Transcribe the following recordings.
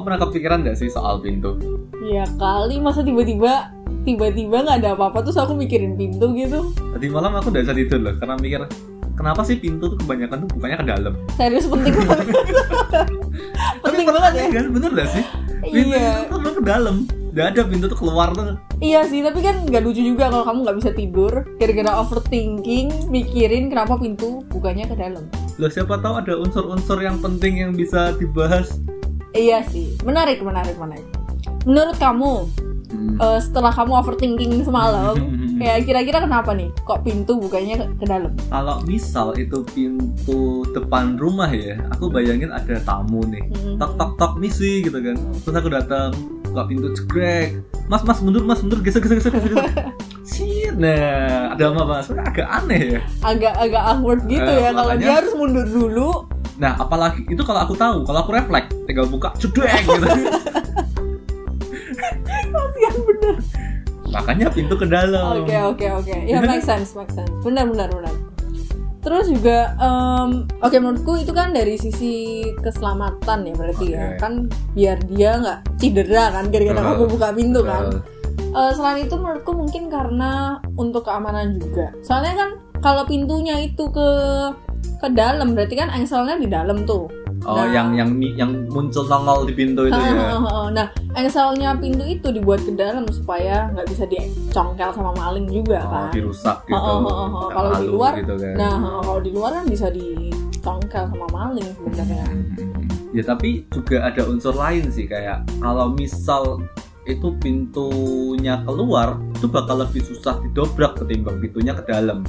Kamu pernah kepikiran gak sih soal pintu? Ya kali masa tiba-tiba tiba-tiba nggak ada apa-apa terus aku mikirin pintu gitu. Tadi malam aku udah bisa tidur loh karena mikir kenapa sih pintu tuh kebanyakan tuh bukanya ke dalam. Serius penting banget. penting Tapi banget ya. Kan? Bener gak sih? Pintu Iya. itu tuh ke dalam. Gak ada pintu tuh keluar tuh. Iya sih, tapi kan nggak lucu juga kalau kamu nggak bisa tidur gara-gara overthinking, mikirin kenapa pintu bukannya ke dalam. Loh siapa tahu ada unsur-unsur yang penting yang bisa dibahas. Iya sih, menarik, menarik, menarik. Menurut kamu, eh, setelah kamu overthinking semalam, kayak kira-kira kenapa nih? Kok pintu bukannya ke, ke dalam? Kalau misal itu pintu depan rumah ya, aku bayangin ada tamu nih. Hmm. Tok tok tok misi gitu kan. Terus aku datang, buka pintu cekrek. Mas mas mundur mas mundur geser geser geser. geser. Nah ada apa mas? Agak aneh ya. Agak-agak awkward gitu Eh, ya, kalau dia harus mundur dulu. Nah apalagi itu kalau aku tahu, kalau aku refleks, tinggal buka cedek gitu. Kasihan bener. Makanya pintu ke dalam. Oke oke oke, ya make sense, make sense. Benar benar benar. Terus juga, em, oke menurutku itu kan dari sisi keselamatan ya berarti ya, Oke. kan biar dia nggak cedera kan gara-gara kamu buka pintu kan. Eh, selain itu menurutku mungkin karena untuk keamanan juga. Soalnya kan kalau pintunya itu ke ke dalam berarti kan engselnya di dalam tuh. Oh, Nah. yang yang yang muncul nongol di pintu itu ya. Nah, engselnya pintu itu dibuat ke dalam supaya nggak bisa dicongkel sama maling juga Oh, kan. dirusak gitu. Oh, oh, oh, oh. Kalau di luar, gitu kan. Nah, kalau di luar kan bisa dicongkel sama maling sebenarnya. Ya tapi juga ada unsur lain sih kayak kalau misal itu pintunya keluar itu bakal lebih susah didobrak ketimbang pintunya ke dalam.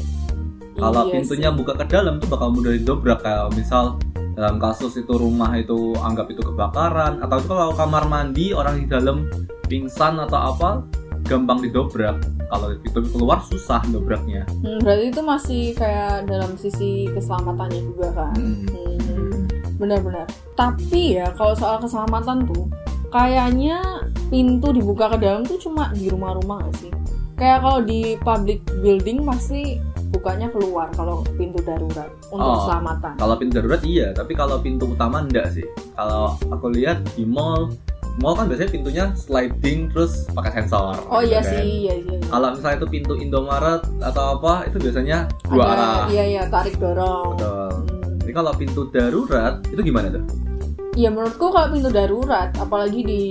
Kalau Iya pintunya sih. buka ke dalam tuh bakal mudah didobrak kayak misal dalam kasus itu rumah itu anggap itu kebakaran atau itu kalau kamar mandi orang di dalam pingsan atau apa gampang didobrak. Kalau pintu keluar susah dobraknya. Hmm, berarti itu masih kayak dalam sisi keselamatannya juga kan. Hmm, benar-benar. Tapi ya kalau soal keselamatan tuh, kayaknya pintu dibuka ke dalam tuh cuma di rumah-rumah sih? Kayak kalau di public building pasti bukanya keluar kalau pintu darurat untuk Oh. keselamatan. Kalau pintu darurat iya, tapi kalau pintu utama enggak sih. Kalau aku lihat di mall, mall kan biasanya pintunya sliding terus pakai sensor. Oh gitu iya kan. sih, iya iya. iya. Kalau misalnya itu pintu Indomaret atau apa, itu biasanya dua Ada, arah. Iya iya tarik dorong. Betul. Hmm. Jadi kalau pintu darurat itu gimana tuh? Iya menurutku kalau pintu darurat, apalagi di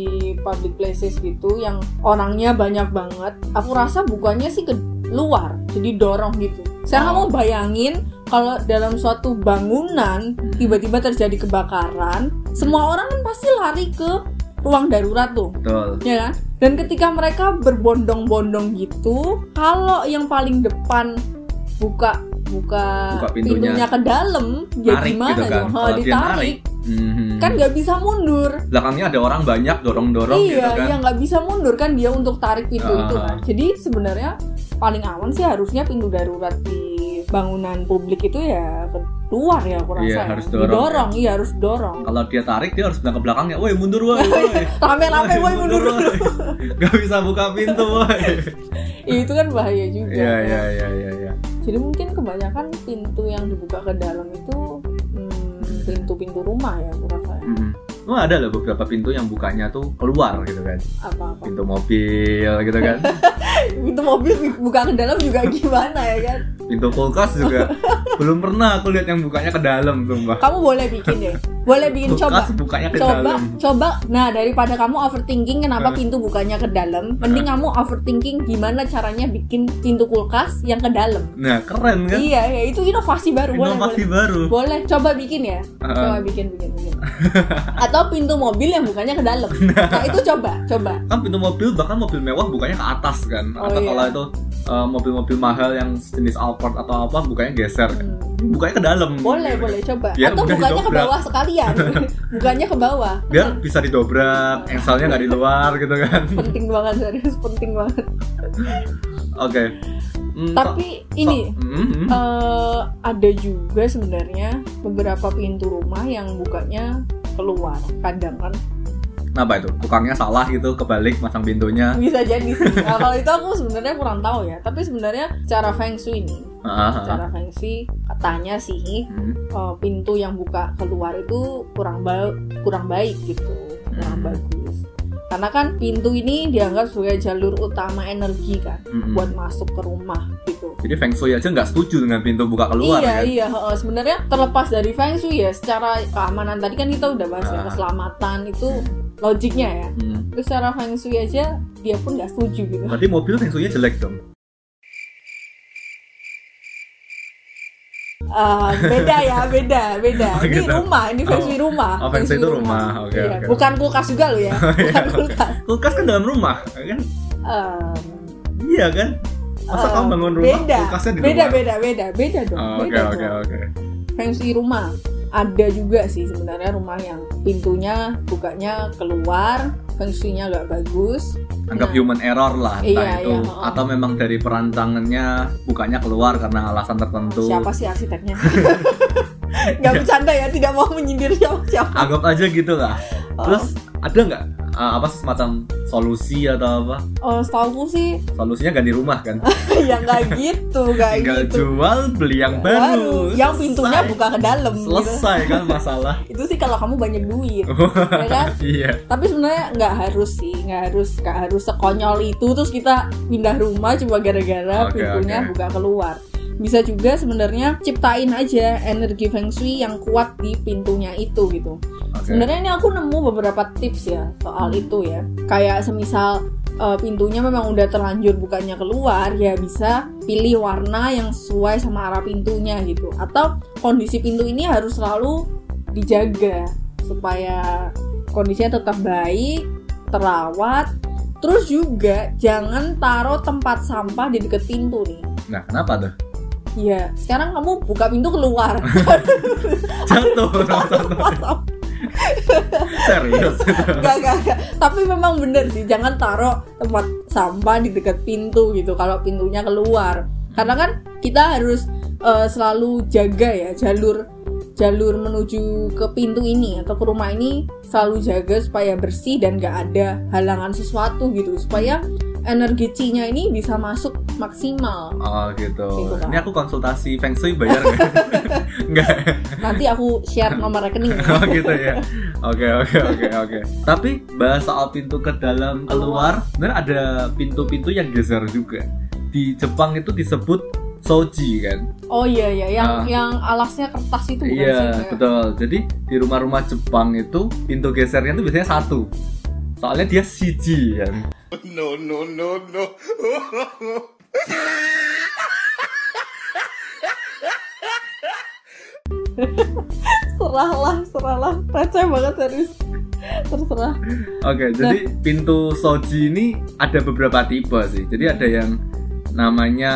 public places gitu yang orangnya banyak banget, aku rasa bukannya sih ke luar, jadi dorong gitu. Saya Oh. kamu bayangin kalau dalam suatu bangunan tiba-tiba terjadi kebakaran, semua orang kan pasti lari ke ruang darurat tuh, Betul. ya kan? Dan ketika mereka berbondong-bondong gitu, kalau yang paling depan buka buka, Buka pintunya. ke dalam, ya Narik gimana gitu kan. dong? Kalau dia ditarik Mhm. kan nggak bisa mundur belakangnya ada orang banyak dorong-dorong gitu iya kan. iya nggak bisa mundur kan dia untuk tarik pintu Ah. itu kan jadi sebenarnya paling aman sih harusnya pintu darurat di bangunan publik itu ya keluar ya aku rasa Iya, ya. harus dorong, didorong iya harus dorong Kalau dia tarik dia harus bilang ke belakangnya, "Woi, mundur woi." woi." rame-rame woi mundur woi. Gak bisa buka pintu, woi. Ya, itu kan bahaya juga Iya, iya, iya, iya, iya. jadi mungkin kebanyakan pintu yang dibuka ke dalam itu hmm, pintu-pintu rumah ya rasa ya. Mm-mm. Oh, ada loh beberapa pintu yang bukanya tuh keluar gitu kan. apa-apa Pintu mobil gitu kan. pintu mobil buka ke dalam juga gimana ya kan Pintu kulkas juga belum pernah aku lihat yang bukanya ke dalam sumpah. kamu boleh bikin deh boleh bikin coba Kulkas bukanya ke coba dalam. coba nah daripada kamu overthinking kenapa Eh. pintu bukanya ke dalam mending kamu overthinking gimana caranya bikin pintu kulkas yang ke dalam Nah, keren kan? iya ya itu inovasi baru Inovasi boleh baru. boleh coba bikin ya Uh-uh. coba bikin bikin bikin atau pintu mobil yang bukanya ke dalam nah itu coba coba Kan pintu mobil bahkan mobil mewah bukanya ke atas kan. Oh, Atau iya. kalau itu eh, mobil-mobil mahal yang jenis Alphard atau apa bukanya geser. Hmm. Bukanya ke dalam. boleh boleh coba Biar atau bukanya ke bawah sekalian bukanya ke bawah Biar bisa didobrak, engselnya nggak di luar gitu kan. penting banget serius penting banget Oke. Hmm, tapi so- ini so- hmm, hmm. eh, ada juga sebenarnya beberapa pintu rumah yang bukanya keluar kadang kan Apa itu? Tukangnya salah gitu, kebalik masang pintunya. bisa jadi sih nah, kalau itu aku sebenarnya kurang tahu ya tapi sebenarnya cara feng shui nih Ah, ah, ah. cara feng shui katanya sih Hmm, eh, pintu yang buka keluar itu kurang ba- kurang baik gitu kurang bagus karena kan pintu ini dianggap sebagai jalur utama energi kan Mm-mm. buat masuk ke rumah gitu Jadi Feng Shui aja nggak setuju dengan pintu buka keluar iya kan? iya heeh. sebenarnya terlepas dari feng shui ya secara keamanan tadi kan kita udah bahas ya Ah. keselamatan itu logiknya ya Hmm. terus secara feng shui aja dia pun nggak setuju gitu Berarti mobil Feng Shui-nya jelek dong. Ah, beda ya beda beda Oh, ini gitu. rumah ini feng shui rumah Oh, feng shui itu rumah. Oke, Iya, oke. bukan kulkas juga lo ya bukan kulkas Kulkas kan dalam rumah, kan? Em, Iya kan? Masa eh, kamu bangun rumah beda kulkasnya di beda rumah? beda beda beda dong Oh, Oke beda oke dong. oke. feng shui rumah ada juga sih sebenarnya rumah yang pintunya bukanya keluar feng shui-nya nggak bagus Anggap Nah. human error lah entah Iya, itu iya, oh. atau memang dari perancangannya bukannya keluar karena alasan tertentu. siapa sih arsiteknya nggak bercanda ya tidak mau menyindir siapa siapa Anggap aja gitu lah. Oh. Terus ada nggak uh, apa sih semacam solusi atau apa? oh setahu sih Solusinya ganti rumah kan? ya nggak gitu nggak Tinggal gitu jual beli yang baru. yang pintunya buka ke dalam gitu. Selesai kan masalah. itu sih kalau kamu banyak duit ya kan iya. tapi sebenarnya nggak harus sih nggak harus nggak harus sekonyol itu terus kita pindah rumah cuma gara-gara Oke, pintunya oke. buka keluar bisa juga sebenarnya ciptain aja energi feng shui yang kuat di pintunya itu gitu. Oke. sebenarnya ini aku nemu beberapa tips ya soal itu ya. Kayak semisal eh, pintunya memang udah terlanjur bukannya keluar ya bisa pilih warna yang sesuai sama arah pintunya gitu. Atau kondisi pintu ini harus selalu dijaga supaya kondisinya tetap baik terawat. Terus juga jangan taruh tempat sampah di deket pintu nih. Nah, kenapa tuh? Iya, sekarang kamu buka pintu keluar. Jatuh Serius Gak, gak, gak. Tapi memang bener sih, jangan taruh tempat sampah di dekat pintu gitu kalau pintunya keluar. Karena kan kita harus eh, selalu jaga ya jalur jalur menuju ke pintu ini atau ke rumah ini selalu jaga supaya bersih dan gak ada halangan sesuatu gitu supaya energi ini bisa masuk maksimal. Oh gitu. Gitu, Kak. Ini aku konsultasi Feng Shui bayar nggak? Nggak. Nanti aku share nomor rekening. Oh gitu ya. Oke oke oke oke. Tapi bahas soal pintu ke dalam keluar, sebenarnya ada pintu-pintu yang geser juga. Di Jepang itu disebut soji kan? Oh iya iya, yang Ah. yang alasnya kertas itu bukan sih? Iya Kayak- betul. Jadi di rumah-rumah Jepang itu pintu gesernya itu biasanya satu. Soalnya dia siji kan. No, no, no, no. Serahlah serahlah receh banget serius terserah Oke, jadi pintu soji ini ada beberapa tipe sih. Jadi ada yang namanya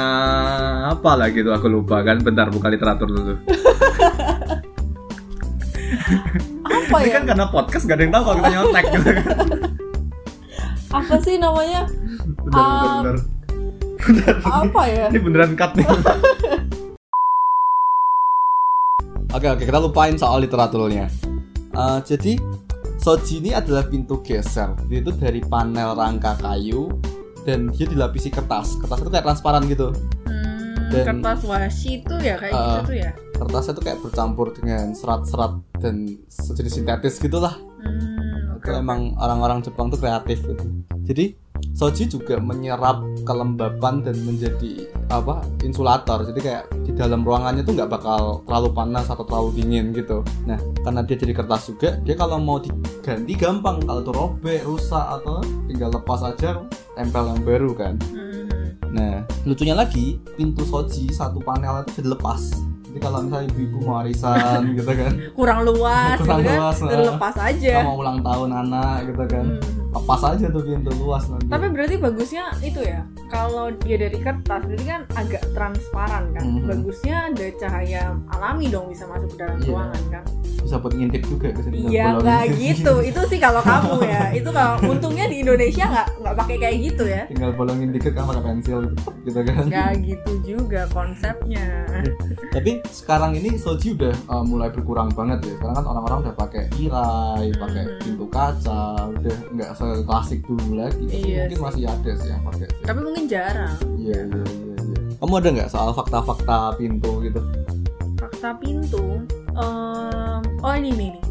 apa lah gitu aku lupa kan. Bentar buka literatur dulu. apa Ini ya kan karena podcast gak ada yang tahu kalau kita nyontek gitu kan. apa sih namanya Bentar, Ah. bentar, bentar. Apa ya Ini beneran cut nih. Oke oke kita lupain soal literaturnya. Eh, jadi soji ini adalah pintu geser. Dia itu dari panel rangka kayu dan dia dilapisi kertas. Kertas itu kayak transparan gitu. hmm, Dan- kertas washi itu ya kayak Ah. gitu tuh ya Kertasnya tuh kayak bercampur dengan serat-serat dan sejenis sintetis gitulah. hmm, Itu oke. emang orang-orang Jepang tuh kreatif gitu. Jadi soji juga menyerap kelembapan dan menjadi apa insulator. Jadi kayak di dalam ruangannya tuh nggak bakal terlalu panas atau terlalu dingin gitu. Nah karena dia jadi kertas juga, dia kalau mau diganti gampang. Kalau tuh robek, rusak atau tinggal lepas aja, tempel yang baru kan. Hmm. Nah, lucunya lagi, pintu soji satu panel itu bisa dilepas. Jadi kalau misalnya ibu-ibu mau arisan gitu kan, kurang luas Kurang gitu kan luas, dan ah. lepas aja mau ulang tahun anak gitu kan, Hmm. Lepas aja tuh pintu luas nanti. Tapi berarti bagusnya itu ya, kalau dia dari kertas, berarti kan agak transparan kan. Mhm. Bagusnya ada cahaya alami dong bisa masuk ke dalam Iya. ruangan kan. bisa buat ngintip juga ke sini. Iya nggak gitu, itu sih kalau kamu ya. Itu kalau untungnya di Indonesia nggak nggak pakai kayak gitu ya. Tinggal bolongin dikit kan pakai pensil gitu, gitu kan. Nggak gitu juga konsepnya. Tapi sekarang ini soji udah uh, mulai berkurang banget ya. Sekarang kan orang-orang udah pakai tirai, pakai Hmm. pintu kaca, udah nggak seklasik dulu lagi. Iya mungkin sih. masih ada sih yang pakai. sih. Tapi mungkin jarang. Iya iya iya. iya. Kamu ada nggak soal fakta-fakta pintu gitu? Fakta pintu. Em, oh ini nih, nih.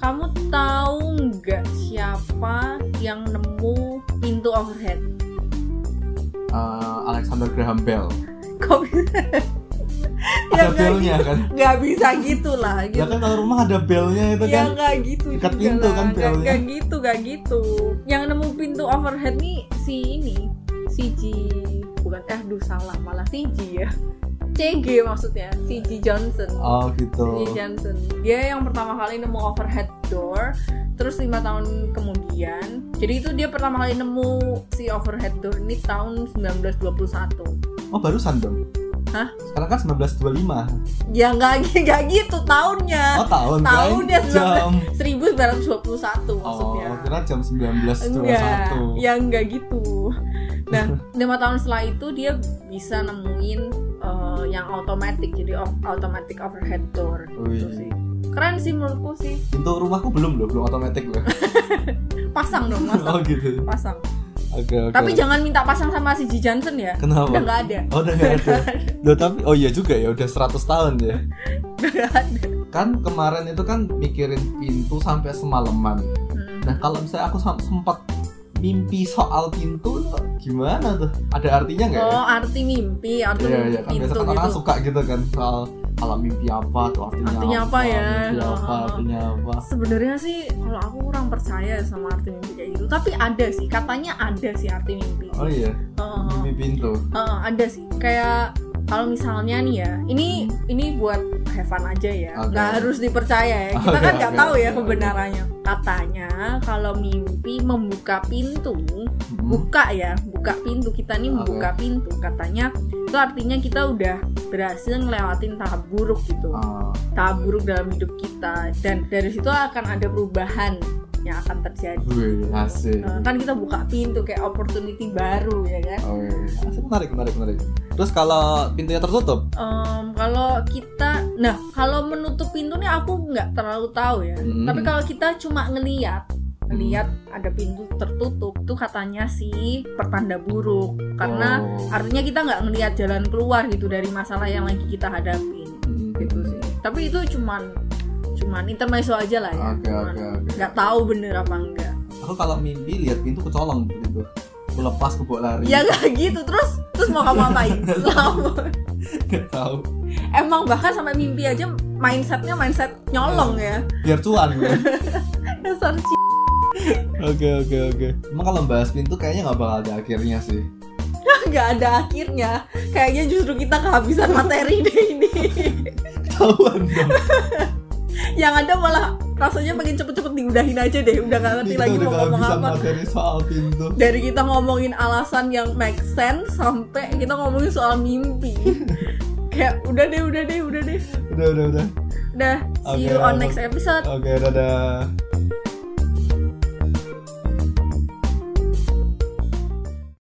Kamu tahu nggak siapa yang nemu pintu overhead? Eh, Alexander Graham Bell Kok? Ada nggak belnya gitu. kan? Nggak bisa gitu lah. ya Gitu. kan kalau rumah ada belnya itu ya kan. nggak gitu juga pintu lah. kan belnya. nggak gitu nggak gitu. Yang nemu pintu overhead nih si ini. Si G. Bukan eh duh salah. Malah si G ya. CG maksudnya. Si G Johnson. Oh gitu. Si G Johnson. Dia yang pertama kali nemu overhead door terus lima tahun kemudian. Jadi itu dia pertama kali nemu si overhead door ini tahun 1921 oh barusan dong Hah? sekarang kan 1925 ya nggak nggak gitu tahunnya oh tahun tahunnya jam 1921 maksudnya oh kira jam 1921 Enggak, ya enggak gitu. Nah, lima tahun setelah itu dia bisa nemuin eh, yang otomatis, jadi au- automatic overhead door. Gitu Wih. sih. Keren sih menurutku sih. pintu rumahku belum loh belum otomatis loh Pasang dong, oh pasang. gitu pasang. Oke oke Tapi jangan minta pasang sama si G Johnson ya. kenapa Udah nggak ada. oh udah nggak ada Loh, tapi oh iya juga ya udah 100 tahun ya Udah ada. kan kemarin itu kan mikirin pintu sampai semalaman Hmm. nah kalau misalnya aku sempat mimpi soal pintu gimana tuh ada artinya nggak ya Oh, arti mimpi, arti Iya, iya, kan pintu biasa kan orang gitu. suka gitu kan soal kalau mimpi apa tuh? Artinya, Artinya apa? ya? mimpi apa? Artinya apa? Sebenarnya sih kalau aku kurang percaya sama arti mimpi kayak gitu. Tapi ada sih, katanya ada sih arti mimpi. oh iya? Oh. mimpi pintu? Heeh, ada sih. Kayak kalau misalnya nih ya ini ini buat have fun aja ya. Oke. nggak harus dipercaya ya. Kita Oke, kan nggak oke, tahu ya kebenarannya. Katanya kalau mimpi membuka pintu Hmm. buka ya. Buka pintu. Kita nih membuka pintu. Katanya itu artinya kita udah berhasil ngelewatin tahap buruk gitu. Ah, tahap buruk dalam hidup kita. Dan dari situ akan ada perubahan yang akan terjadi. Wih asik. Eh, kan kita buka pintu kayak opportunity baru ya kan? Oh iya. Asik menarik menarik menarik. Terus kalau pintunya tertutup? Em, kalau kita, nah kalau menutup pintu nih aku nggak terlalu tahu ya. Hmm. Tapi kalau kita cuma ngeliat, ngeliat ada pintu tertutup, itu katanya sih pertanda buruk. Karena Oh. artinya kita nggak ngeliat jalan keluar gitu dari masalah yang lagi kita hadapin, Hmm. gitu sih. Tapi itu cuman, cuman intermezzo aja lah ya. Oke Cuman oke oke. Nggak tahu bener apa enggak. Aku kalau mimpi lihat pintu kecolong gitu. Aku lepas ke bawah lari. Ya nggak gitu. Terus, terus mau kamu apain? Selama Gak tahu. emang bahkan sampai mimpi aja mindsetnya mindset nyolong ya. Biar cuan gue. Dasar c- Oke oke oke. Emang kalau bahas pintu kayaknya nggak bakal ada akhirnya sih. nggak ada akhirnya kayaknya justru kita kehabisan materi deh ini Ketahuan dong. yang ada malah rasanya pengen cepet-cepet diudahin aja deh udah nggak ngerti Kita lagi mau ngomong apa materi soal pintu. dari kita ngomongin alasan yang make sense sampai kita ngomongin soal mimpi kayak udah deh udah deh udah deh Udah udah udah. udah see you Oke, on next episode Oke dadah.